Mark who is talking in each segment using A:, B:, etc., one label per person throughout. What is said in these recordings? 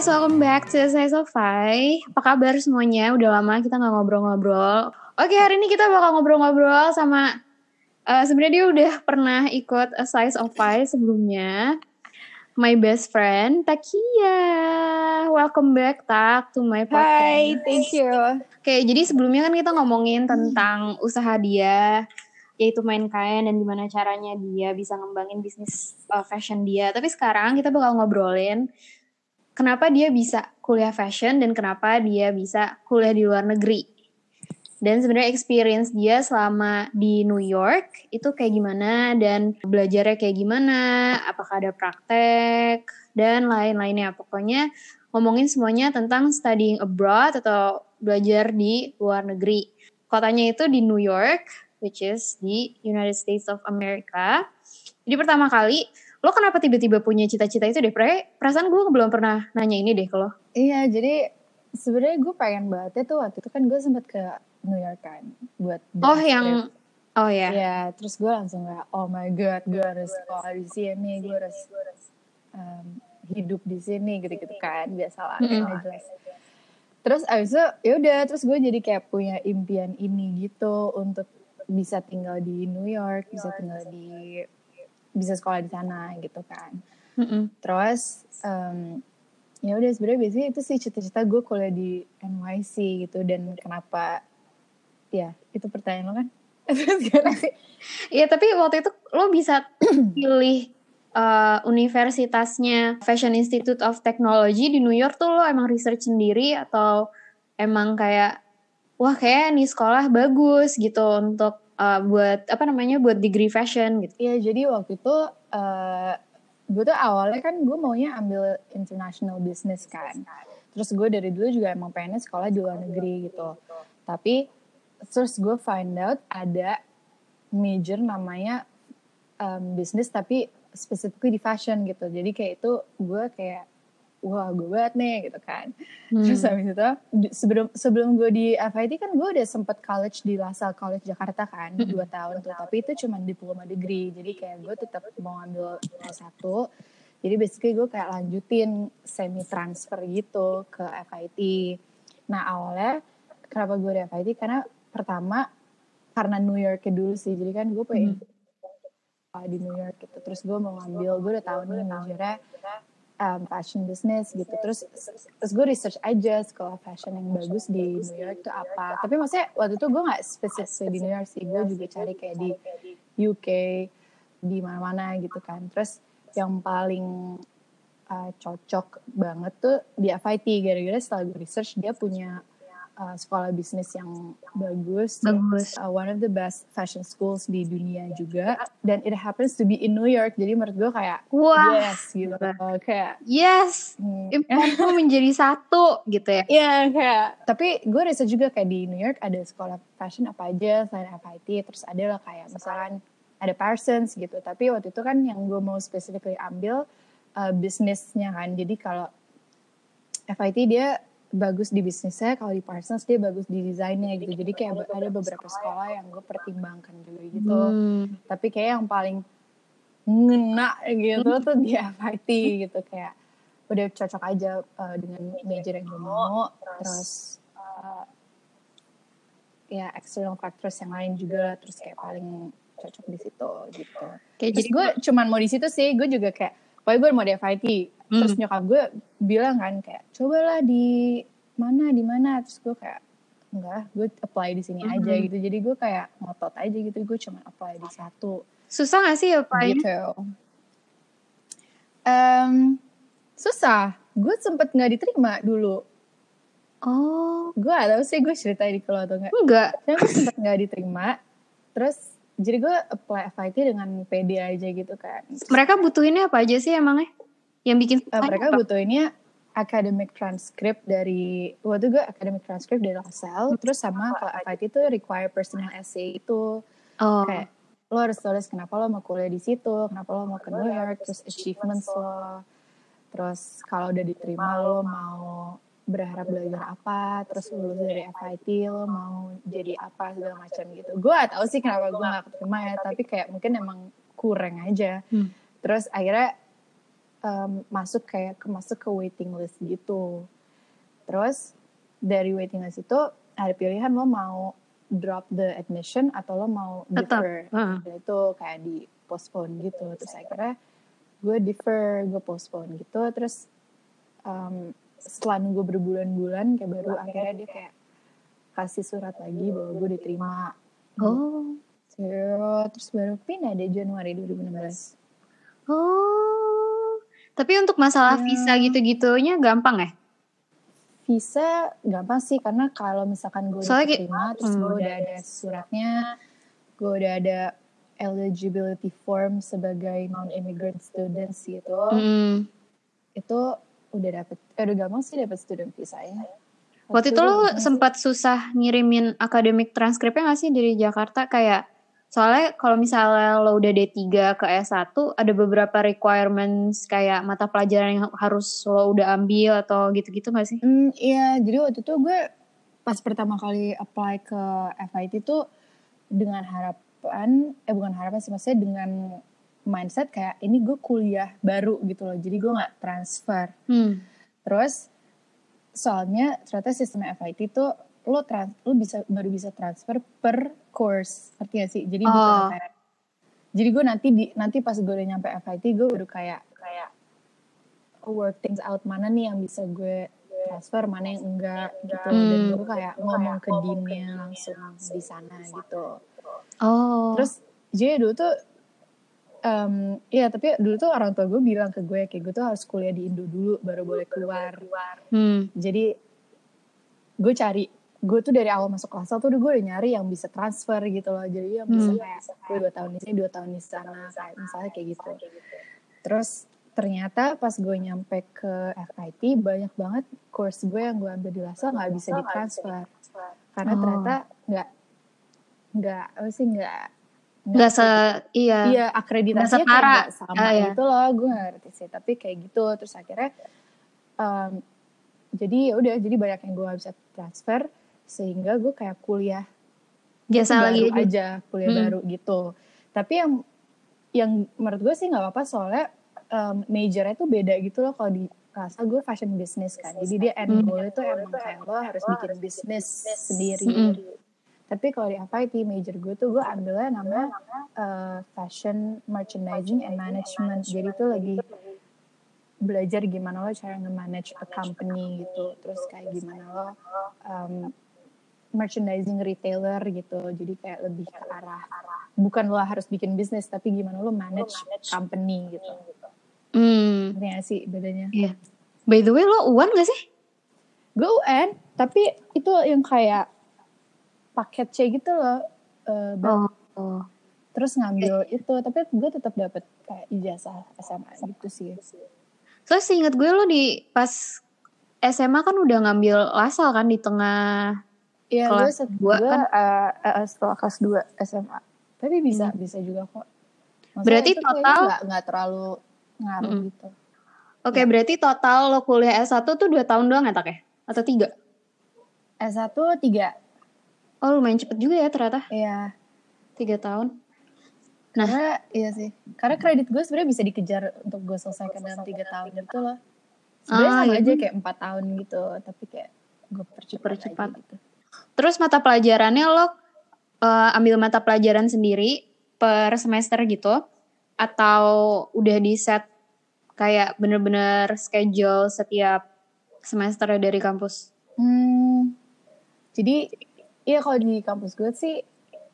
A: guys, welcome back to Say Sofai. Apa kabar semuanya? Udah lama kita nggak ngobrol-ngobrol. Oke, hari ini kita bakal ngobrol-ngobrol sama uh, sebenarnya dia udah pernah ikut A Size of Five sebelumnya. My best friend Takia. Welcome back Tak to my podcast.
B: Hi, thank you.
A: Oke, jadi sebelumnya kan kita ngomongin tentang usaha dia yaitu main kain dan gimana caranya dia bisa ngembangin bisnis uh, fashion dia. Tapi sekarang kita bakal ngobrolin kenapa dia bisa kuliah fashion dan kenapa dia bisa kuliah di luar negeri. Dan sebenarnya experience dia selama di New York itu kayak gimana dan belajarnya kayak gimana, apakah ada praktek dan lain-lainnya. Pokoknya ngomongin semuanya tentang studying abroad atau belajar di luar negeri. Kotanya itu di New York, which is di United States of America. Jadi pertama kali, lo kenapa tiba-tiba punya cita-cita itu deh? Perasaan gue belum pernah nanya ini deh kalau.
B: Iya, jadi sebenarnya gue pengen banget tuh waktu itu kan gue sempat ke New York kan buat
A: Oh yang oh ya.
B: Yeah. Iya, terus gue langsung kayak oh my god, gue harus sekolah di sini, gue harus um, hidup di sini gitu-gitu kan, biasalah mm -hmm. jelas. Terus abis itu ya udah, terus gue jadi kayak punya impian ini gitu untuk bisa tinggal di New York, bisa tinggal di bisa sekolah di sana gitu kan. Mm -hmm. Terus um, ya udah sebenarnya biasanya itu sih cita-cita gue kuliah di NYC gitu dan kenapa ya itu pertanyaan lo kan?
A: Iya tapi waktu itu lo bisa pilih uh, universitasnya Fashion Institute of Technology di New York tuh lo emang research sendiri atau emang kayak wah kayak nih sekolah bagus gitu untuk uh, buat apa namanya buat degree fashion gitu.
B: Iya jadi waktu itu uh, gue tuh awalnya kan gue maunya ambil international business kan. Terus gue dari dulu juga emang pengennya sekolah di luar negeri gitu. Tapi terus gue find out ada major namanya um, business tapi specifically di fashion gitu. Jadi kayak itu gue kayak wah gue banget nih gitu kan. Hmm. terus habis itu sebelum sebelum gue di FIT kan gue udah sempet college di LaSalle College Jakarta kan hmm. dua tahun tuh. Tapi itu cuma diploma degree. Jadi kayak gue tetap mau ambil S1 jadi basically gue kayak lanjutin semi transfer gitu ke FIT nah awalnya kenapa gue di FIT karena pertama karena New York dulu sih. Jadi kan gue pengen hmm. di New York gitu. Terus gue mau ngambil gue udah tahu nih majornya um, fashion business gitu. Terus terus gue research aja sekolah fashion yang bagus di New York itu apa. Tapi maksudnya waktu itu gue nggak spesifik di New York sih. Gue juga cari kayak di UK di mana-mana gitu kan. Terus yang paling uh, cocok banget tuh di FIT gara-gara setelah gue research dia punya uh, sekolah bisnis yang bagus,
A: bagus.
B: Uh, one of the best fashion schools di dunia juga, dan it happens to be in New York, jadi menurut gue kayak
A: Wah.
B: yes gitu, kayak
A: yes, hmm. impianku menjadi satu gitu ya.
B: Iya yeah, kayak, tapi gue riset juga kayak di New York ada sekolah fashion apa aja selain FIT, terus ada lah kayak misalkan ada Parsons gitu, tapi waktu itu kan yang gue mau specifically ambil uh, bisnisnya kan, jadi kalau FIT dia bagus di bisnisnya kalau di Parsons dia bagus di desainnya gitu. jadi kayak ada beberapa sekolah yang gue pertimbangkan juga gitu. Hmm. tapi kayak yang paling ngena gitu tuh di FIT gitu. Kayak udah cocok aja uh, dengan major yang gue mau. terus uh, ya external factors yang lain juga terus kayak paling cocok di situ gitu. Kayak jadi gue cuman mau di situ sih. Gue juga kayak pokoknya gue mau di FIT hmm. terus nyokap gue bilang kan kayak cobalah di mana di mana. Terus gue kayak enggak gue apply di sini hmm. aja gitu. Jadi gue kayak ngotot aja gitu gue cuma apply di satu.
A: Susah gak sih apply
B: gitu. Um, susah. Gue sempet nggak diterima dulu.
A: Oh.
B: Gue atau sih gue cerita di kalau atau enggak
A: enggak.
B: Gue sempet nggak diterima. Terus jadi gue apply FIT dengan PD aja gitu kan.
A: Mereka butuhinnya apa aja sih emangnya? Yang bikin
B: uh, mereka apa? butuhinnya academic transcript dari waktu gue academic transcript dari LaSalle terus sama kalau FIT itu require personal essay itu. Oh. kayak lo harus tulis kenapa lo mau kuliah di situ kenapa lo mau ke New York terus achievements lo. Terus kalau udah diterima lo mau berharap belajar apa terus lulus dari FIT lo mau jadi apa segala macam gitu. Gue gak tau sih kenapa gue gak keterima ya tapi kayak mungkin emang kurang aja. Hmm. terus akhirnya um, masuk kayak ke masuk ke waiting list gitu. Terus dari waiting list itu ada pilihan lo mau drop the admission atau lo mau defer. Dan itu kayak di postpone gitu. Terus akhirnya gue defer gue postpone gitu. Terus um, setelah nunggu berbulan-bulan kayak baru akhirnya dia kayak kasih surat lagi bahwa gue diterima
A: Oh.
B: Gitu. terus baru pindah deh Januari 2016
A: Oh. Tapi untuk masalah
B: Ya.
A: visa gitu-gitunya gampang ya?
B: visa gampang sih karena kalau misalkan gue
A: Soalnya
B: diterima terus
A: Hmm.
B: gue udah ada suratnya gue udah ada eligibility form sebagai non immigrant students gitu
A: Hmm.
B: itu udah dapet eh, udah gampang sih dapet student visa ya.
A: Waktu itu lo sempat susah ngirimin akademik transkripnya gak sih dari Jakarta? Kayak soalnya kalau misalnya lo udah D3 ke S1 ada beberapa requirements kayak mata pelajaran yang harus lo udah ambil atau gitu-gitu gak sih?
B: Hmm, iya, jadi waktu itu gue pas pertama kali apply ke FIT tuh dengan harapan, eh bukan harapan sih, maksudnya dengan mindset kayak ini gue kuliah baru gitu loh, jadi gue nggak transfer.
A: Hmm.
B: Terus soalnya ternyata sistem FIT tuh lo trans, lo bisa baru bisa transfer per course, ngerti gak sih? Jadi bukan
A: Oh.
B: kayak, jadi gue nanti di nanti pas gue udah nyampe FIT gue baru kayak kayak work things out mana nih yang bisa gue transfer mana yang enggak gitu dan
A: Hmm.
B: gue kayak ngomong ke deannya langsung di sana gitu
A: Oh.
B: terus jadi dulu tuh em iya tapi dulu tuh orang tua gue bilang ke gue kayak gue tuh harus kuliah di Indo dulu baru boleh keluar
A: Hmm.
B: jadi gue cari gue tuh dari awal masuk kelas satu tuh gue udah nyari yang bisa transfer gitu loh jadi yang bisa
A: Hmm.
B: kayak gue dua tahun di sini dua tahun di sana kayak misalnya kayak gitu terus ternyata pas gue nyampe ke FIT banyak banget course gue yang gue ambil di LASA nggak bisa ditransfer karena
A: Oh.
B: ternyata nggak nggak apa sih nggak
A: Gak se iya.
B: iya akreditasinya
A: Nggak
B: kayak nggak sama
A: Ah, iya.
B: gitu loh gue nggak ngerti sih tapi kayak gitu terus akhirnya em, jadi ya udah jadi banyak yang gue gak bisa transfer sehingga gue kayak kuliah
A: Biasa
B: baru
A: lagi aja.
B: aja kuliah
A: Hmm.
B: baru gitu tapi yang yang menurut gue sih nggak apa-apa soalnya em, majornya tuh beda gitu loh kalau di rasa gue fashion business kan jadi dia end
A: Hmm.
B: goal itu emang kayak lo harus bikin bisnis sendiri
A: Mm-mm.
B: Tapi kalau di FIT major gue tuh gue ambilnya namanya uh, fashion merchandising and management jadi tuh lagi belajar gimana lo cara nge-manage a company gitu terus kayak gimana lo um, merchandising retailer gitu jadi kayak lebih ke arah bukan lo harus bikin bisnis tapi gimana lo manage company gitu
A: Hmm.
B: Gak sih bedanya
A: Iya. By the way lo uan gak sih?
B: gue UN tapi itu yang kayak paket C gitu loh uh,
A: Oh. oh.
B: terus ngambil itu tapi gue tetap dapat kayak ijazah SMA gitu sih
A: Soalnya seinget gue lo di pas SMA kan udah ngambil lasal kan di tengah
B: Iya gue set,
A: dua
B: gue
A: kan?
B: eh, eh, setelah kelas 2 SMA tapi bisa bisa juga kok Maksudnya
A: Berarti total-
B: nggak nggak terlalu ngaruh
A: Mm-mm.
B: gitu
A: Oke, berarti total lo kuliah S1 tuh 2 tahun doang ya, Tak ya? Atau 3?
B: S1 tiga
A: Oh, lumayan cepet juga ya ternyata.
B: Iya
A: 3 tahun.
B: karena iya sih karena kredit gue sebenarnya bisa dikejar untuk gue selesaikan dalam tiga tahun gitu loh sebenarnya
A: Ah,
B: sama
A: iya.
B: aja kayak empat tahun gitu tapi kayak gue percepat,
A: Percepat.
B: gitu
A: Terus mata pelajarannya lo eh, ambil mata pelajaran sendiri per semester gitu? Atau udah di set kayak bener-bener schedule setiap semester dari kampus?
B: Hmm, jadi iya kalau di kampus gue sih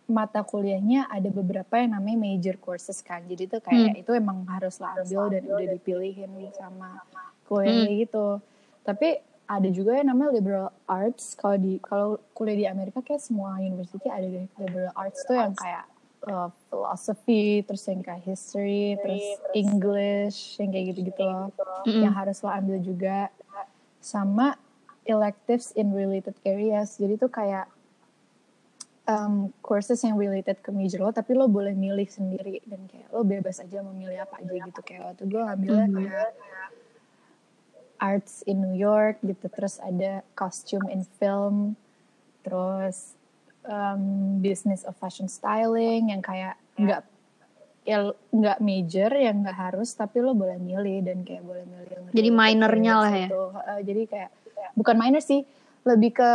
B: mata kuliahnya ada beberapa yang namanya major courses kan. Jadi tuh kayak itu emang harus lo ambil dan udah dipilihin sama kuliahnya gitu. Tapi ada juga yang namanya liberal arts. Kalau di kalau kuliah di Amerika kayak semua university ada deh liberal arts tuh yang kayak uh, philosophy, terus yang kayak history, terus English, yang kayak gitu-gitu loh.
A: Mm-mm.
B: Yang harus lo ambil juga sama electives in related areas. Jadi tuh kayak um, courses yang related ke major lo, tapi lo boleh milih sendiri dan kayak lo bebas aja mau milih apa aja gitu. Kayak waktu gue ngambilnya
A: Mhm.
B: kayak arts in New York gitu, terus ada costume in film, terus um, business of fashion styling yang kayak nggak ya nggak major ya nggak harus tapi lo boleh milih dan kayak boleh milih yang
A: Jadi minornya lah ya?
B: itu. Uh, jadi kayak bukan minor sih lebih ke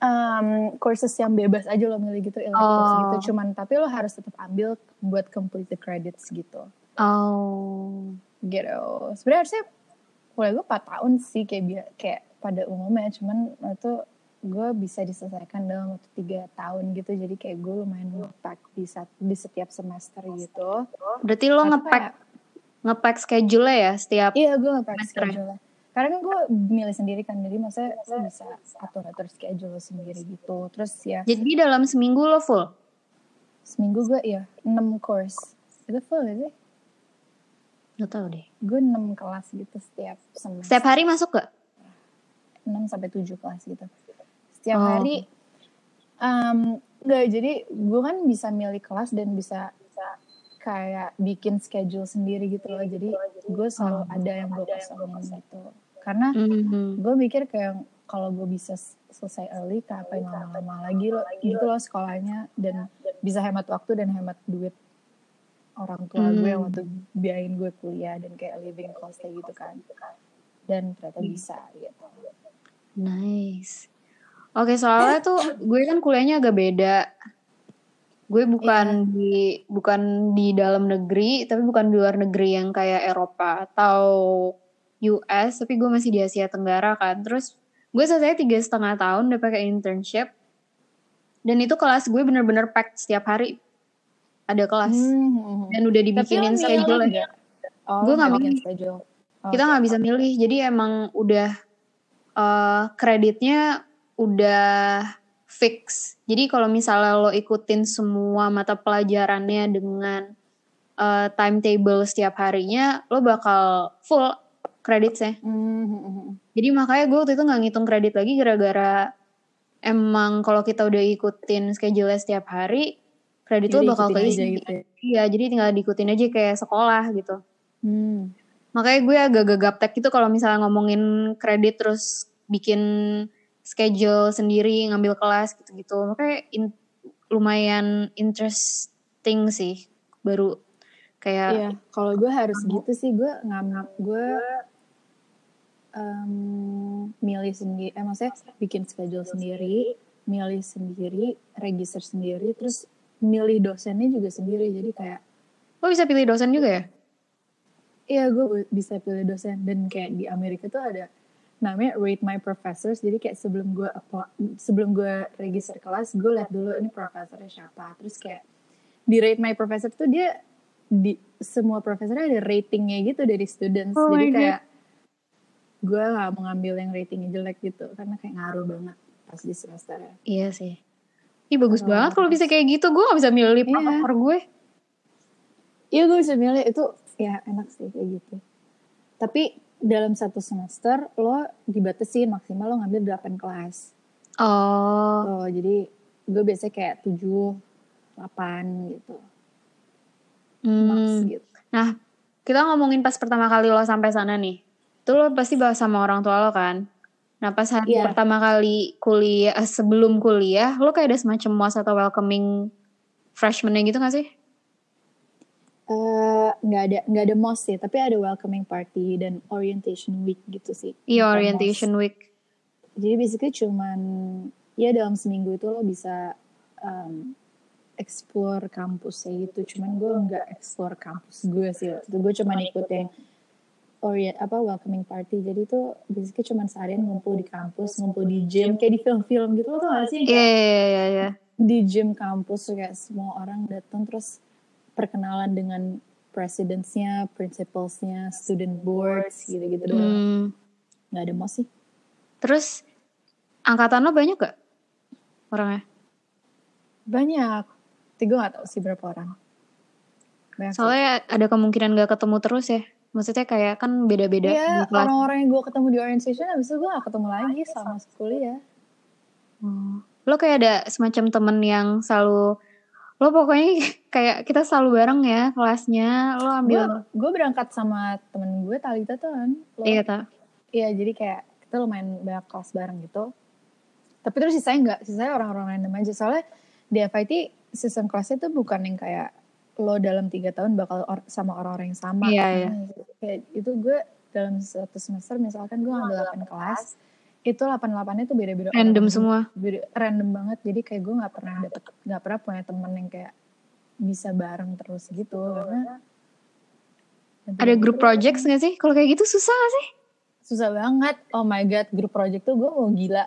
B: um, courses yang bebas aja lo milih gitu electives
A: Oh.
B: gitu. Cuman tapi lo harus tetap ambil buat complete the credits gitu.
A: Oh.
B: gitu. Sebenarnya harusnya kuliah gue 4 tahun sih kayak bia- kayak pada umumnya. Cuman itu gue bisa diselesaikan dalam waktu tiga tahun gitu. Jadi kayak gue lumayan ngepack di, sat- di setiap semester gitu.
A: Berarti lo ngepack ngepack schedule ya setiap
B: iya gue ngepack
A: ya?
B: schedule karena kan gue milih sendiri kan jadi maksudnya lo bisa atur atur schedule sendiri gitu terus ya
A: Jadi dalam seminggu lo full?
B: seminggu gue ya 6 course itu full gak sih
A: Gak tau deh.
B: gue 6 kelas gitu setiap semester
A: Setiap hari masuk gak?
B: 6 sampai 7 kelas gitu. Setiap
A: Oh.
B: hari um, enggak jadi gue kan bisa milih kelas dan bisa kayak bikin schedule sendiri gitu loh. Jadi gue selalu ada yang gue kosongin gitu. Karena
A: Mhm.
B: gue mikir kayak kalau gue bisa selesai early ngapain lama-lama lagi loh gitu loh sekolahnya dan bisa hemat waktu dan hemat duit orang tua gue yang
A: Hmm.
B: waktu biayain gue kuliah dan kayak living cost kayak gitu kan dan ternyata bisa gitu
A: Nice. Oke, soalnya tuh gue kan kuliahnya agak beda. Gue bukan di bukan di dalam negeri, tapi bukan di luar negeri yang kayak Eropa atau US, tapi gue masih di Asia Tenggara kan. Terus gue selesai tiga setengah tahun udah pakai internship, dan itu kelas gue bener-bener packed setiap hari. Ada kelas
B: Hmm.
A: dan udah dibikinin schedule.
B: Oh,
A: Gue nggak
B: bikin schedule. Oh,
A: kita nggak bisa milih jadi emang udah eh, kreditnya udah fix jadi kalau misalnya lo ikutin semua mata pelajarannya dengan eh, timetable setiap harinya lo bakal full kreditnya
B: Hmm, hmm, hmm.
A: jadi makanya gue waktu itu nggak ngitung kredit lagi gara-gara emang kalau kita udah ikutin schedule setiap hari kredit
B: Jadi
A: lo bakal keisi
B: gitu ya.
A: iya jadi tinggal diikutin aja kayak sekolah gitu
B: Hmm.
A: Makanya gue agak gagap gitu kalau misalnya ngomongin kredit terus bikin schedule sendiri, ngambil kelas gitu-gitu. Makanya in- lumayan interesting sih. Baru kayak
B: Iya, kalau gue harus gitu sih gue ngambil gue em, milih sendiri, eh maksudnya bikin schedule sendiri, milih sendiri, register sendiri, terus milih dosennya juga sendiri. Jadi kayak
A: lo bisa pilih dosen juga ya?
B: Iya gue bisa pilih dosen dan kayak di Amerika tuh ada namanya rate my professors jadi kayak sebelum gue sebelum gue register kelas gue lihat dulu ini profesornya siapa terus kayak di rate my professor tuh dia di semua profesornya ada ratingnya gitu dari students
A: Oh
B: jadi kayak gue nggak mau ngambil yang ratingnya jelek gitu karena kayak ngaruh banget pas di semester
A: Iya sih. Ih bagus
B: Oh,
A: banget kalau bisa kayak gitu. Gue gak bisa milih
B: Iya.
A: profesor gue.
B: Iya gue bisa milih itu ya enak sih kayak gitu. Tapi dalam satu semester lo dibatasin maksimal lo ngambil 8 kelas.
A: Oh.
B: Oh, jadi gue biasanya kayak 7, 8 gitu. Max
A: Hmm.
B: gitu.
A: Nah, kita ngomongin pas pertama kali lo sampai sana nih. Itu lo pasti bahas sama orang tua lo kan? Nah, pas hari
B: Iya.
A: pertama kali kuliah, eh, sebelum kuliah, lo kayak ada semacam was atau welcoming freshman gitu gak sih?
B: Eh, nggak ada nggak ada mos sih, tapi ada welcoming party dan orientation week gitu sih.
A: Iya, orientation week.
B: Jadi basically cuman ya dalam seminggu itu lo bisa um, explore kampusnya gitu. Cuman gue nggak explore kampus gue sih. Waktu itu gue cuma ikut yang orient apa welcoming party. Jadi itu basically cuman seharian ngumpul di kampus, ngumpul di gym kayak di film-film gitu lo tau gak sih?
A: Iya, iya, iya, iya.
B: di gym kampus kayak semua orang datang terus perkenalan dengan presidentsnya, principalsnya, student boards gitu-gitu doang.
A: Hmm.
B: Nggak ada mos sih.
A: Terus, angkatan lo banyak gak orangnya?
B: Banyak. Tapi gue gak tau sih berapa orang. Banyak sih.
A: Soalnya ada kemungkinan gak ketemu terus ya. Maksudnya kayak kan beda-beda
B: Iya,
A: kelas.
B: orang-orang yang gue ketemu di orientation habis itu gue gak ketemu lagi sama kuliah.
A: Oh. Lo kayak ada semacam temen yang selalu lo pokoknya kayak kita selalu bareng ya kelasnya lo ambil
B: gue berangkat sama temen gue Talita tuh kan. Lo-
A: iya tak
B: Iya, jadi kayak kita lumayan banyak kelas bareng gitu. Tapi terus sisanya enggak, sisanya orang-orang random aja. Soalnya di FIT sistem kelasnya tuh bukan yang kayak lo dalam tiga tahun bakal or sama orang-orang yang sama.
A: Iya,
B: kan.
A: iya.
B: Kayak itu gue dalam satu semester misalkan gue ngambil 8 kelas, itu 8-8-nya tuh beda-beda
A: Random
B: orang.
A: semua.
B: Beda- random banget. Jadi kayak gue nggak pernah dapet, nggak pernah punya temen yang kayak bisa bareng terus gitu karena
A: Ada grup projects gak sih? Kalau kayak gitu susah gak sih?
B: susah banget. Oh my god, grup project tuh gue mau gila.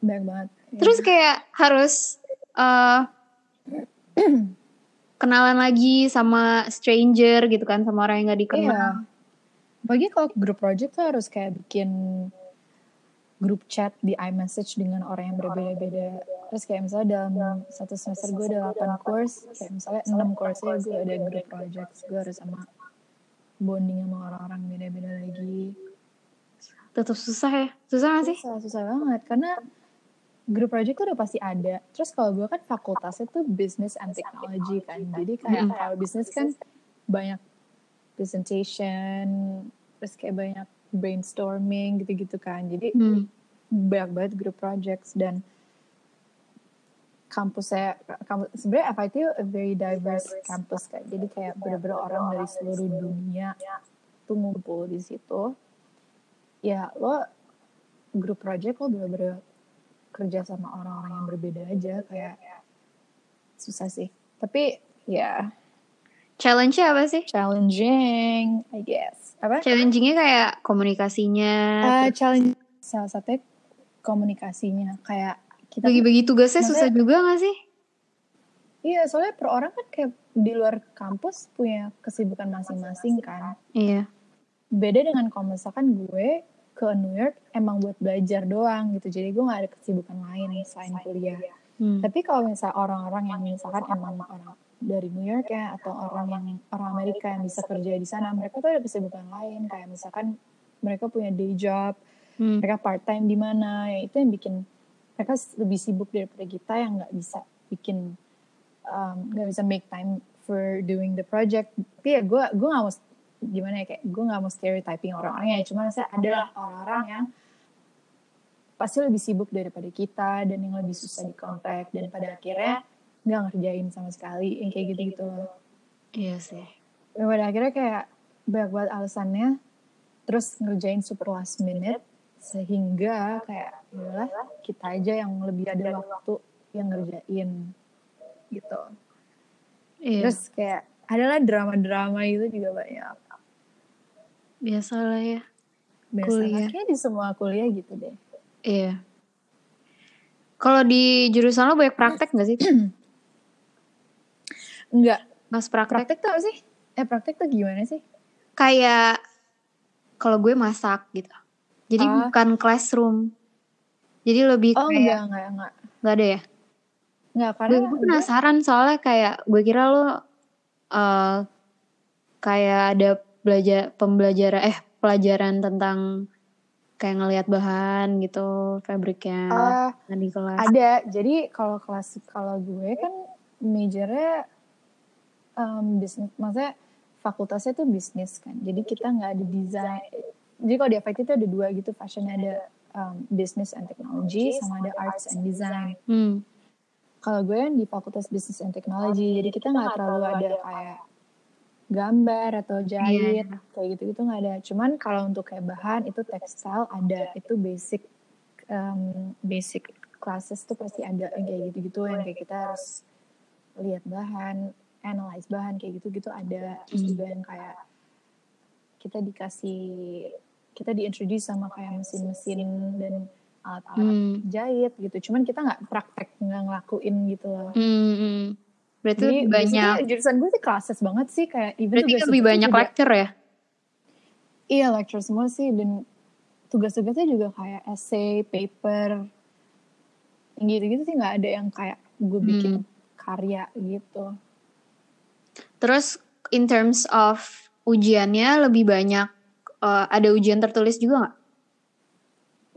B: Banyak banget.
A: Terus kayak harus eh kenalan lagi sama stranger gitu kan sama orang yang gak dikenal.
B: Iya. Bagi kalau grup project tuh harus kayak bikin grup chat di iMessage dengan orang yang berbeda-beda. Terus kayak misalnya dalam satu semester gue ada 8 course, kayak misalnya 6 course nya gue ada grup project, gue harus sama bonding sama orang-orang beda-beda lagi.
A: Tetap susah ya. Susah gak sih?
B: Susah, susah banget karena grup project tuh udah pasti ada. Terus kalau gue kan fakultasnya tuh business and technology kan. Jadi kayak
A: Mm-mm.
B: kalau bisnis kan banyak presentation, terus kayak banyak brainstorming gitu-gitu kan. Jadi
A: Hmm.
B: banyak banget grup projects dan kampusnya kampus sebenarnya FIT a very diverse campus kan. Jadi kayak bener-bener orang dari seluruh dunia tuh ngumpul di situ. Ya lo grup project lo bener-bener kerja sama orang-orang yang berbeda aja kayak susah sih. Tapi ya
A: Challenge-nya apa sih?
B: challenging I guess. Apa?
A: Challengingnya kayak komunikasinya,
B: Uh, challenge salah satunya komunikasinya kayak kita
A: bagi-bagi tugasnya susah juga gak sih?
B: iya soalnya per orang kan kayak di luar kampus punya kesibukan masing-masing kan
A: Iya.
B: beda dengan kalau misalkan gue ke New York emang buat belajar doang gitu jadi gue nggak ada kesibukan lain selain kuliah
A: Hmm.
B: tapi kalau misalnya orang-orang yang misalkan emang orang dari New York ya atau orang yang orang Amerika yang bisa kerja di sana mereka tuh ada kesibukan lain kayak misalkan mereka punya day job
A: Hmm.
B: mereka part time di mana ya itu yang bikin mereka lebih sibuk daripada kita yang nggak bisa bikin um, nggak bisa make time for doing the project tapi ya gue gue nggak mau gimana ya kayak gue nggak mau stereotyping orang-orangnya cuma saya adalah orang-orang yang pasti lebih sibuk daripada kita dan yang lebih susah dikontak dan pada akhirnya nggak ngerjain sama sekali yang kayak gitu gitu loh
A: Iya sih.
B: dan pada akhirnya kayak banyak banget alasannya terus ngerjain super last minute sehingga kayak yalah kita aja yang lebih ada waktu yang ngerjain gitu
A: Iya.
B: terus kayak adalah drama-drama itu juga banyak
A: Biasa lah ya.
B: biasanya
A: Kuliah.
B: kayaknya di semua kuliah gitu deh
A: Iya. Kalau di jurusan lo banyak praktek gak sih?
B: enggak
A: Mas praktek?
B: praktek tuh apa sih eh praktek tuh gimana sih
A: Kayak kalau gue masak gitu. Jadi
B: Ah.
A: bukan classroom. Jadi lebih
B: oh
A: kayak
B: enggak enggak enggak
A: nggak ada ya?
B: enggak
A: Gue,
B: karena
A: gue penasaran soalnya kayak gue kira lo eh kayak ada belajar pembelajaran eh pelajaran tentang kayak ngelihat bahan gitu fabriknya nah, di kelas.
B: Ada. Jadi kalau kelas kalau gue kan majornya um, bisnis, maksudnya fakultasnya tuh bisnis kan. Jadi kita nggak ada desain. Jadi kalau di FIT itu ada dua gitu, fashionnya ada um, business and technology sama ada arts and design.
A: Hmm.
B: Kalau gue kan di fakultas business and technology, jadi kita nggak terlalu ada kayak gambar atau jahit kayak gitu gitu nggak ada. Cuman kalau untuk kayak bahan itu tekstil ada, itu basic um, basic classes tuh pasti ada yang kayak gitu-gitu yang kayak kita harus lihat bahan, analyze bahan kayak gitu-gitu ada. Terus
A: Hmm.
B: juga yang kayak kita dikasih kita diintroduce sama kayak mesin-mesin dan alat-alat
A: Hmm.
B: jahit gitu. Cuman kita nggak praktek nggak ngelakuin gitu loh.
A: Hmm, hmm. Berarti
B: Jadi
A: lebih banyak.
B: jurusan gue sih classes banget sih kayak even
A: Berarti lebih banyak
B: juga,
A: lecture ya?
B: Iya lecture semua sih dan tugas-tugasnya juga kayak essay, paper, gitu-gitu sih nggak ada yang kayak gue bikin
A: Hmm.
B: karya gitu.
A: Terus in terms of ujiannya lebih banyak eh, ada ujian tertulis juga nggak?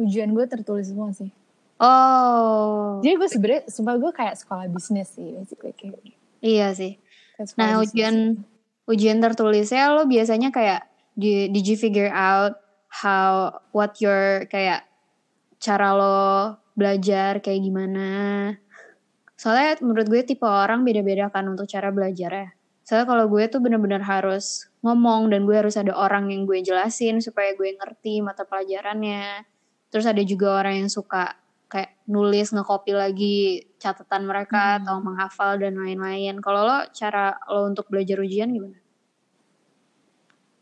B: Ujian gue tertulis semua sih.
A: Oh,
B: Jadi gue sebenernya, sumpah gue kayak sekolah bisnis sih, basically kayak,
A: iya sih. Nah
B: bisnis.
A: ujian ujian tertulisnya lo biasanya kayak di- did you figure out how what your kayak cara lo belajar kayak gimana? Soalnya menurut gue tipe orang beda-beda kan untuk cara belajar ya. Soalnya kalau gue tuh bener-bener harus ngomong dan gue harus ada orang yang gue jelasin supaya gue ngerti mata pelajarannya. Terus ada juga orang yang suka kayak nulis ngekopi lagi catatan mereka
B: Hmm.
A: atau menghafal dan lain-lain. Kalau lo cara lo untuk belajar ujian gimana?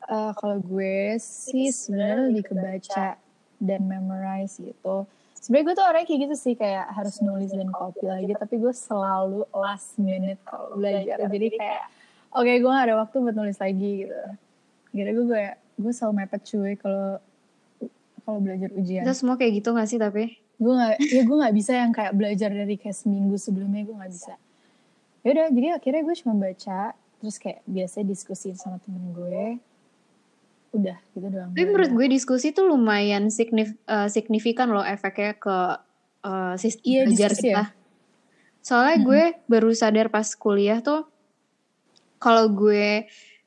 B: Eh, kalau gue sih sebenarnya lebih ke baca dan memorize gitu. Sebenarnya gue tuh orangnya kayak gitu sih kayak harus nulis dan copy lagi, tapi gue selalu last minute kalau belajar. Jadi kayak oke gue gak ada waktu buat nulis lagi gitu. Akhirnya gue gue gue selalu mepet cuy kalau kalau belajar ujian.
A: Kita semua kayak gitu gak sih tapi?
B: Gue nggak ya gue nggak bisa yang kayak belajar dari kayak seminggu sebelumnya gue nggak bisa ya udah jadi akhirnya gue cuma baca terus kayak biasa diskusi sama temen gue udah gitu doang
A: Tapi menurut gue diskusi tuh lumayan signif- eh, signifikan loh efeknya ke eh, sistem
B: Iya,
A: belajar kita.
B: ya.
A: Soalnya gue baru sadar pas kuliah tuh kalau gue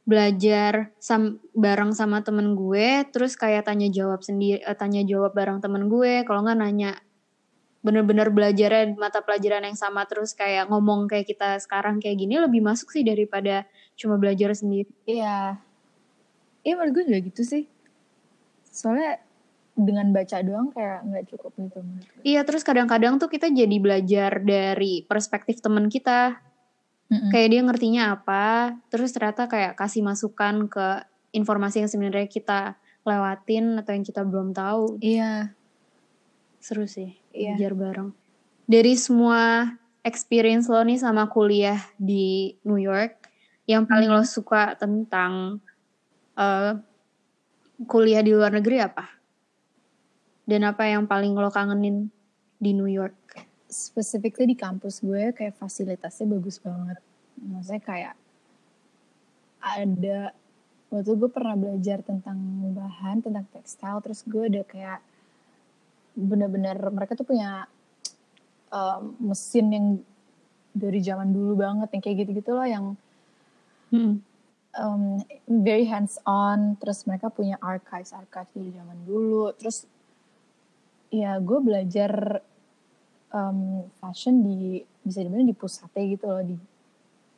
A: belajar sam bareng sama temen gue, terus kayak tanya jawab sendiri, eh, tanya jawab bareng temen gue, kalau nggak nanya bener-bener belajarnya mata pelajaran yang sama terus kayak ngomong kayak kita sekarang kayak gini lebih masuk sih daripada cuma belajar sendiri.
B: iya iya menurut gue juga gitu sih soalnya dengan baca doang kayak nggak cukup gitu menurut gue
A: Iya, terus kadang-kadang tuh kita jadi belajar dari perspektif temen kita.
B: Mm-mm.
A: Kayak dia ngertinya apa, terus ternyata kayak kasih masukan ke informasi yang sebenarnya kita lewatin atau yang kita belum tahu.
B: iya
A: Seru sih,
B: Iya.
A: belajar bareng. Dari semua experience lo nih sama kuliah di New York, yang paling lo suka tentang eh, kuliah di luar negeri apa? Dan apa yang paling lo kangenin di New York?
B: Specifically di kampus gue kayak fasilitasnya bagus banget. Maksudnya kayak ada waktu gue pernah belajar tentang bahan tentang tekstil terus gue ada kayak bener-bener mereka tuh punya um, mesin yang dari zaman dulu banget yang kayak gitu-gitu loh yang
A: Mm-mm.
B: um, very hands on terus mereka punya archives archives dari zaman dulu terus ya gue belajar um, fashion di bisa dibilang di pusatnya gitu loh di, di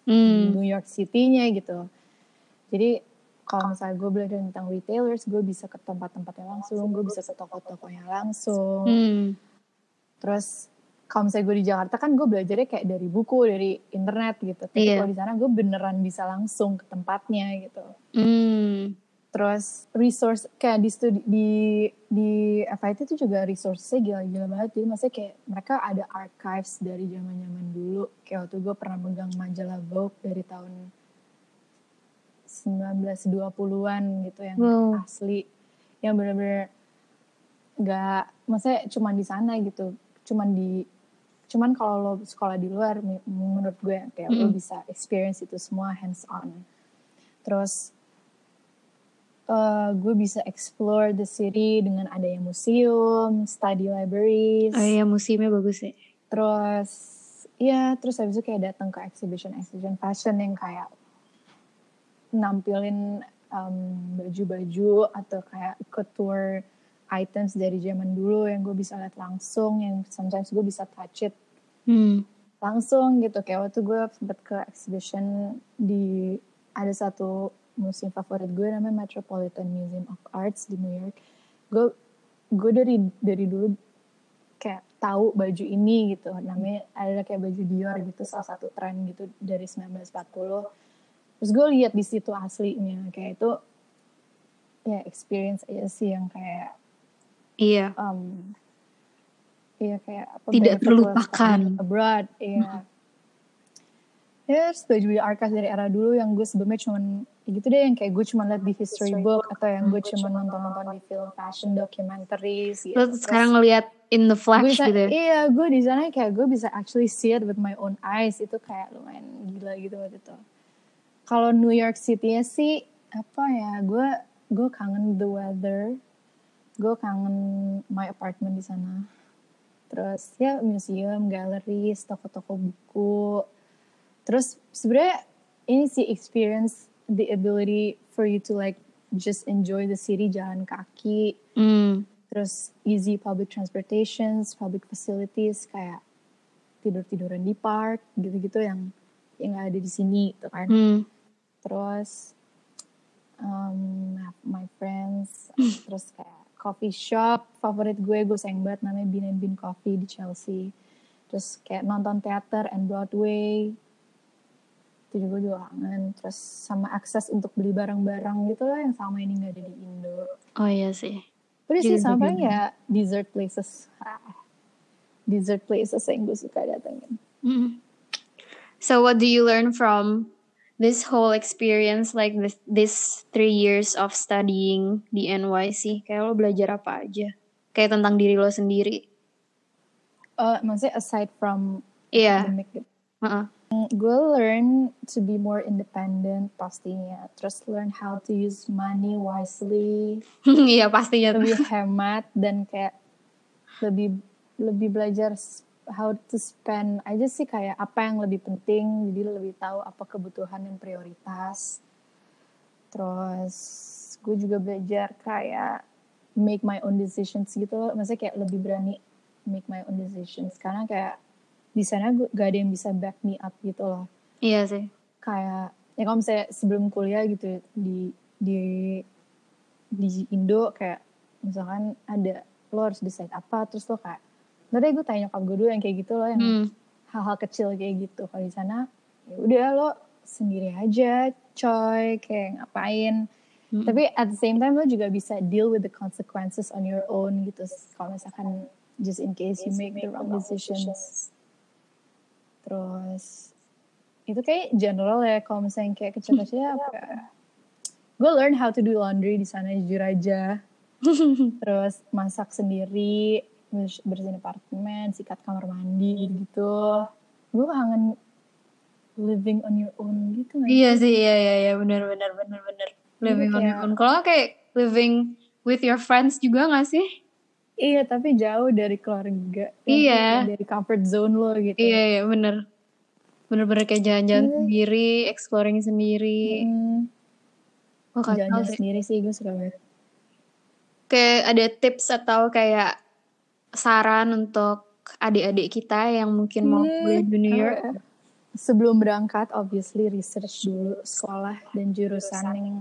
A: Hmm.
B: New York City-nya gitu jadi kalau misalnya gue belajar tentang retailers gue bisa ke tempat-tempatnya langsung gue bisa ke toko-tokonya langsung
A: Hmm.
B: terus kalau misalnya gue di Jakarta kan gue belajarnya kayak dari buku dari internet gitu tapi
A: Iya.
B: kalau di sana gue beneran bisa langsung ke tempatnya gitu
A: Hmm.
B: Terus resource kayak di studi di di FIT itu juga resource-nya gila-gila banget. Jadi maksudnya kayak mereka ada archives dari zaman-zaman dulu. Kayak waktu gue pernah megang majalah Vogue dari tahun 1920-an gitu yang
A: Wow.
B: asli. Yang bener-bener nggak maksudnya cuman di sana gitu. Cuman di cuman kalau lo sekolah di luar menurut gue kayak lo
A: Mm-mm.
B: bisa experience itu semua hands on. Terus eh, gue bisa explore the city dengan adanya museum study libraries
A: Oh iya musimnya bagus sih.
B: terus ya terus habis itu kayak datang ke exhibition exhibition fashion yang kayak nampilin um, baju-baju atau kayak couture items dari zaman dulu yang gue bisa lihat langsung yang sometimes gue bisa touch it
A: Hmm.
B: langsung gitu kayak waktu gue sempet ke exhibition di ada satu museum favorit gue namanya Metropolitan Museum of Arts di New York. Gue gue dari dari dulu kayak tahu baju ini gitu. Namanya ada kayak baju Dior gitu salah satu tren gitu dari 1940 terus gue lihat di situ aslinya kayak itu ya experience aja sih yang kayak
A: Iya.
B: um, iya kayak apa
A: Tidak terlupakan.
B: abroad iya. Ya terus baju baju archive dari era dulu yang gue sebelumnya cuman gitu deh yang kayak gue cuma lihat di history book atau yang gue cuma nonton nonton di film fashion documentaries gitu
A: Lo sekarang ngelihat in the flash
B: bisa,
A: gitu ya.
B: iya gue di sana kayak gue bisa actually see it with my own eyes itu kayak lumayan gila gitu waktu itu. Kalau New York City-nya sih apa ya gue gue kangen the weather gue kangen my apartment di sana. Terus ya museum galleries toko-toko buku. Terus sebenarnya ini sih experience the ability for you to like just enjoy the city jalan kaki
A: Hmm.
B: terus easy public transportations, public facilities kayak tidur-tiduran di park gitu-gitu yang yang nggak ada di sini gitu kan.
A: Hmm.
B: terus um, my friends terus kayak coffee shop favorit gue gue sayang banget namanya Bean and Bean Coffee di Chelsea terus kayak nonton teater and Broadway itu juga kangen. Terus sama akses untuk beli barang-barang gitu lah yang sama ini nggak ada di Indo.
A: Oh iya sih.
B: Udah sih sama ya dessert places. Ah, dessert places yang gue suka datengin.
A: Mm. so what do you learn from this whole experience like this this three years of studying di NYC kayak lo belajar apa aja? Kayak tentang diri lo sendiri.
B: Uh, maksudnya aside from
A: yeah.
B: academic gitu.
A: Uh -uh.
B: Gue learn to be more independent pastinya. Terus learn how to use money wisely.
A: Iya pastinya
B: lebih hemat dan kayak lebih lebih belajar how to spend aja sih kayak apa yang lebih penting. Jadi lebih tahu apa kebutuhan yang prioritas. Terus gue juga belajar kayak make my own decisions gitu loh. Maksudnya kayak lebih berani make my own decisions. Karena kayak di sana gue gak ada yang bisa back me up gitu loh.
A: Iya sih.
B: Kayak ya kalau misalnya sebelum kuliah gitu di di di Indo kayak misalkan ada lo harus decide apa terus lo kayak deh gue tanya nyokap gue dulu yang kayak gitu loh yang
A: Hmm.
B: hal-hal kecil kayak gitu. Kalau di sana ya udah lo sendiri aja coy kayak ngapain.
A: Mm.
B: tapi at the same time lo juga bisa deal with the consequences on your own gitu. Kalau misalkan just in case you make the wrong decisions terus itu kayak general ya kalau misalnya kayak kecil-kecil apa ya? gue learn how to do laundry di sana jujur aja terus masak sendiri bers- bersihin apartemen sikat kamar mandi gitu gue kangen living on your own gitu
A: Iya sih, iya iya iya benar benar benar benar. Living on your own. Kalau kayak living with your friends juga gak sih?
B: Iya, tapi jauh dari keluarga.
A: Iya.
B: Dari comfort zone lo gitu.
A: Iya iya benar. Bener-bener kayak jalan-jalan
B: Iya.
A: sendiri, exploring sendiri.
B: Hmm,
A: kacau
B: Jalan-jalan sendiri sih gue suka banget.
A: Kayak ada tips atau kayak saran untuk adik-adik kita yang mungkin mau
B: Hmm,
A: kuliah di New York.
B: Sebelum berangkat, obviously research dulu sekolah dan jurusan yang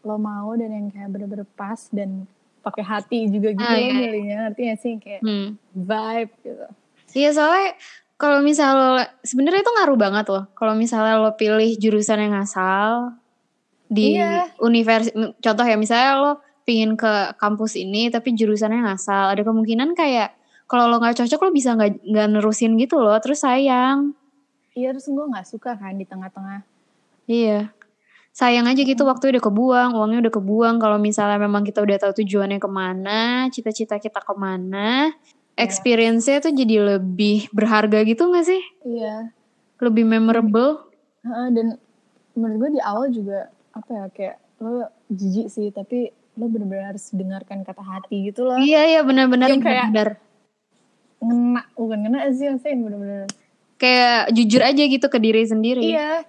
B: lo mau dan yang kayak bener-bener pas dan pakai hati juga gitu
A: Ah,
B: milihnya. Ngerti gak sih? Kayak
A: Hmm.
B: vibe gitu.
A: Iya soalnya kalau misalnya lo sebenarnya itu ngaruh banget loh. Kalau misalnya lo pilih jurusan yang asal di
B: Iya.
A: universitas, contoh ya misalnya lo pingin ke kampus ini tapi jurusannya ngasal, ada kemungkinan kayak kalau lo nggak cocok lo bisa nggak nggak nerusin gitu loh, terus sayang.
B: Iya, terus gue gak suka kan di tengah-tengah.
A: Iya. Sayang aja gitu waktu udah kebuang, uangnya udah kebuang. Kalau misalnya memang kita udah tahu tujuannya ke mana, cita-cita kita ke mana, experience-nya tuh jadi lebih berharga gitu gak sih?
B: Iya.
A: Lebih memorable.
B: Heeh, dan menurut gue di awal juga apa ya kayak lo jijik sih tapi lo bener-bener harus dengarkan kata hati gitu loh
A: Iya iya benar-benar
B: Yang kayak-
A: benar.
B: ngena bukan ngena sih maksudnya bener-bener
A: Kayak jujur aja gitu ke diri sendiri.
B: iya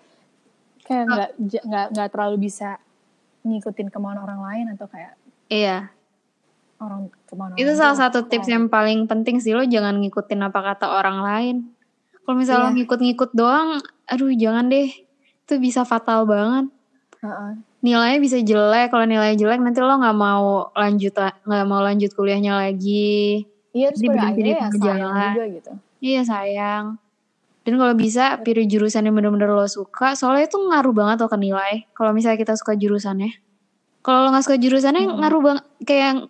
B: kayak nggak j- nggak nggak terlalu bisa ngikutin kemauan orang lain atau kayak
A: Iya.
B: orang kemauan
A: Itu
B: orang
A: salah
B: tuh
A: satu tips
B: kayak-
A: yang paling penting sih lo jangan ngikutin apa kata orang lain. Kalau misalnya lo
B: Iya.
A: ngikut-ngikut doang, aduh jangan deh. Itu bisa fatal banget.
B: Heeh.
A: Nilainya bisa jelek. Kalau nilainya jelek nanti lo nggak mau lanjut nggak mau lanjut kuliahnya lagi.
B: iya terus
A: Jadi
B: pada akhirnya ya sayang juga gitu
A: Iya sayang. Dan kalau bisa pilih jurusan yang bener-bener lo suka, soalnya itu ngaruh banget lo ke nilai. Kalau misalnya kita suka jurusannya. Kalau lo nggak suka jurusannya,
B: Hmm.
A: ngaruh banget. Kayak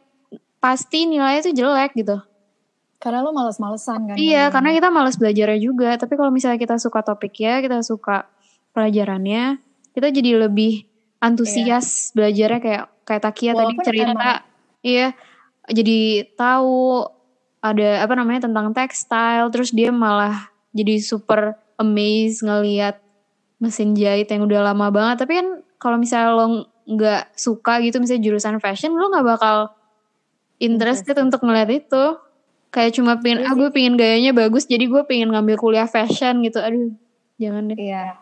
A: pasti nilainya tuh jelek gitu.
B: karena lo males-malesan kan
A: Iya,
B: ngerjainnya.
A: karena kita males belajarnya juga. Tapi kalau misalnya kita suka topiknya, kita suka pelajarannya, kita jadi lebih antusias belajarnya kayak kayak Takia tadi
B: Walaupun
A: cerita.
B: emang-
A: Iya, jadi tahu ada apa namanya tentang textile, terus dia malah jadi super amazed ngelihat mesin jahit yang udah lama banget. Tapi kan kalau misalnya lo nggak suka gitu, misalnya jurusan fashion, lo nggak bakal interested
B: Interested.
A: untuk ngeliat itu. Kayak cuma pengen,
B: Iya
A: ah gue pengen gayanya bagus, jadi gue pengen ngambil kuliah fashion gitu. Aduh, jangan deh.
B: Iya.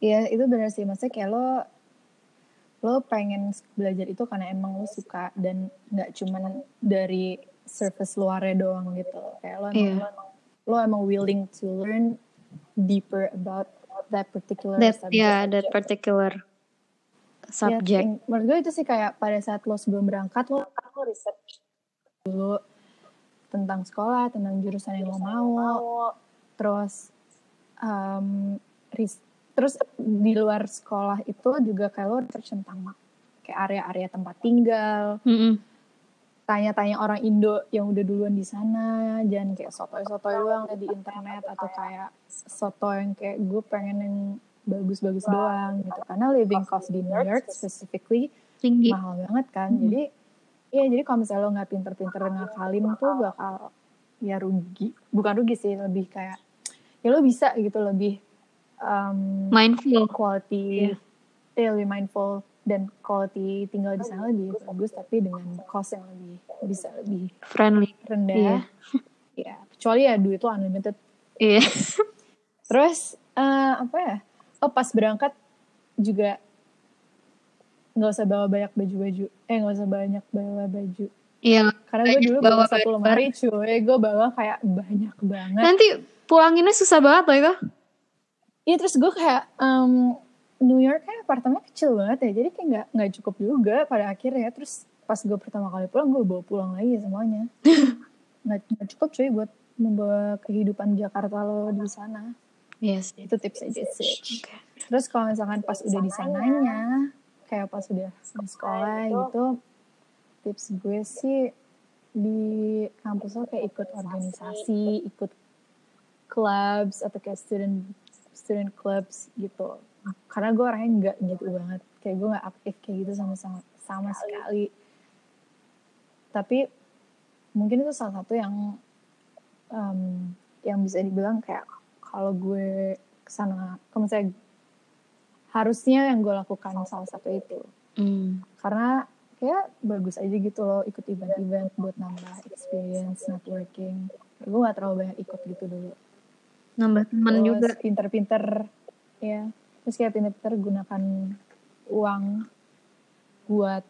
B: Iya, itu benar sih. Maksudnya kayak lo lo pengen belajar itu karena emang lo suka dan nggak cuman dari surface luarnya doang gitu. Kayak lo emang,
A: Iya.
B: lo emang lo emang willing to learn deeper about that particular
A: That
B: subject.
A: yeah, that particular
B: Ya,
A: subject.
B: ting- menurut gue itu sih kayak pada saat lo sebelum berangkat lo lo research dulu tentang sekolah, tentang jurusan yang lo mau, terus um, ris- terus di luar sekolah itu juga kayak lo research tentang kayak area-area tempat tinggal,
A: Mm-mm.
B: Tanya-tanya orang Indo yang udah duluan di sana, jangan kayak sotoy-sotoy doang di internet atau kayak soto yang kayak gue pengen yang bagus-bagus doang gitu. Karena living cost di New York specifically
A: Tinggi.
B: mahal banget kan.
A: Hmm.
B: Jadi ya jadi kalau misalnya lo nggak pinter-pinter ngakalin tuh bakal ya rugi. Bukan rugi sih, lebih kayak ya lo bisa gitu lebih um,
A: Mindful.
B: quality, ya lebih mindful dan quality tinggal di sana lebih bagus tapi dengan cost yang lebih bisa lebih
A: Friendly.
B: rendah.
A: Iya.
B: Ya, kecuali ya duit lo unlimited.
A: Iya.
B: Terus eh, apa ya? Oh pas berangkat juga nggak usah bawa banyak baju-baju. Eh nggak usah banyak bawa baju.
A: Iya.
B: Karena gue
A: Banyak
B: dulu
A: bawa
B: bawa satu lemari cuy. Gue bawa kayak banyak banget.
A: Nanti pulanginnya susah banget loh itu.
B: Iya terus gue kayak em, New York kan apartemennya kecil banget ya. Jadi kayak nggak nggak cukup juga pada akhirnya. Terus pas gue pertama kali pulang gue bawa pulang lagi semuanya. nggak cukup cuy buat membawa kehidupan Jakarta lo di sana.
A: Yes.
B: Itu tips aja sih.
A: Oke.
B: Terus kalau misalkan pas udah di sananya, kayak pas udah di sekolah gitu, tips gue sih di kampus lo kayak ikut organisasi, ikut clubs atau kayak student student clubs gitu. Karena gue orangnya nggak gitu banget, kayak gue nggak aktif kayak gitu sama sama, sama sekali. Tapi mungkin itu salah satu yang um, yang bisa dibilang kayak kalau gue ke sana, kalau misalnya harusnya yang gue lakukan salah satu itu.
A: Hmm.
B: karena kayak bagus aja gitu loh ikut event-event buat nambah experience networking. Gue gak terlalu banyak ikut gitu dulu.
A: Nambah teman juga.
B: pinter-pinter ya terus kayak pinter-pinter gunakan uang buat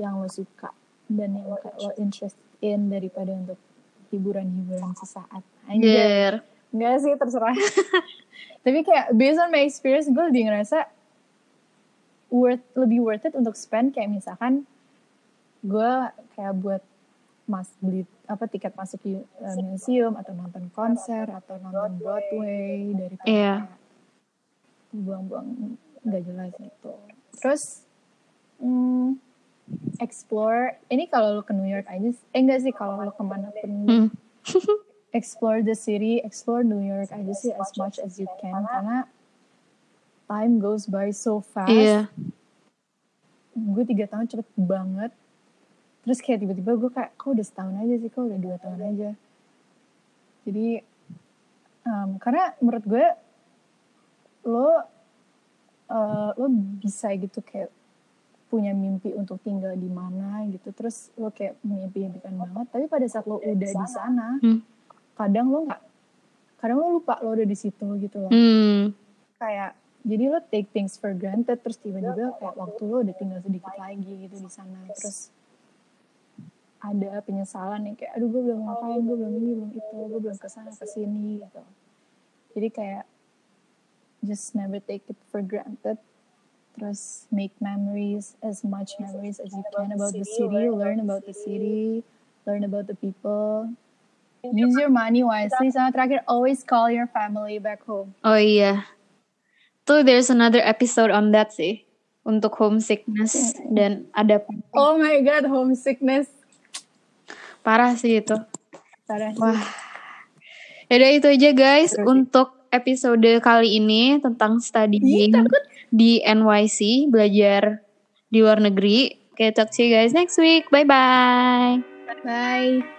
B: yang lo suka dan yang kayak lo interest in daripada untuk hiburan-hiburan sesaat
A: Anjir.
B: Enggak sih, terserah. Tapi kayak based on my experience, gue lebih ngerasa worth lebih worth it untuk spend kayak misalkan gue kayak buat mas beli apa tiket masuk eh, museum atau nonton konser atau nonton Broadway daripada
A: Iya.
B: Buang-buang nggak jelas gitu. Terus hmm, explore ini kalau lo ke New York aja eh enggak sih kalau lo ke mana pun
A: Hmm.
B: explore the city, explore New York aja sih as much as you can karena time goes by so fast.
A: Iya.
B: Gue tiga tahun cepet banget. Terus kayak tiba-tiba gue kayak, kok udah setahun aja sih, kok udah dua tahun aja. Jadi, um, karena menurut gue, lo, uh, lo bisa gitu kayak punya mimpi untuk tinggal di mana gitu. Terus lo kayak mimpi-impikan banget. Tapi pada saat lo udah di sana,
A: Hmm.
B: kadang lo nggak kadang lo lupa lo udah di situ gitu loh
A: Hmm.
B: kayak jadi lo take things for granted terus tiba-tiba kayak waktu lo udah tinggal sedikit lagi gitu di sana terus ada penyesalan yang kayak aduh gue belum ngapain gue belum ini belum itu gue belum ke sana ke sini gitu jadi kayak just never take it for granted terus make memories as much memories as you can about the city learn about the city learn about the people use your money wisely sama terakhir always call your family back home
A: Oh iya. Tuh there's another episode on that sih. Untuk homesickness dan ada
B: oh my god homesickness
A: parah sih itu.
B: Parah sih.
A: Wah. Yaudah itu aja guys
B: Seru sih.
A: untuk episode kali ini tentang studying di NYC, belajar di luar negeri. Okay, talk to you guys next week. Bye bye.
B: bye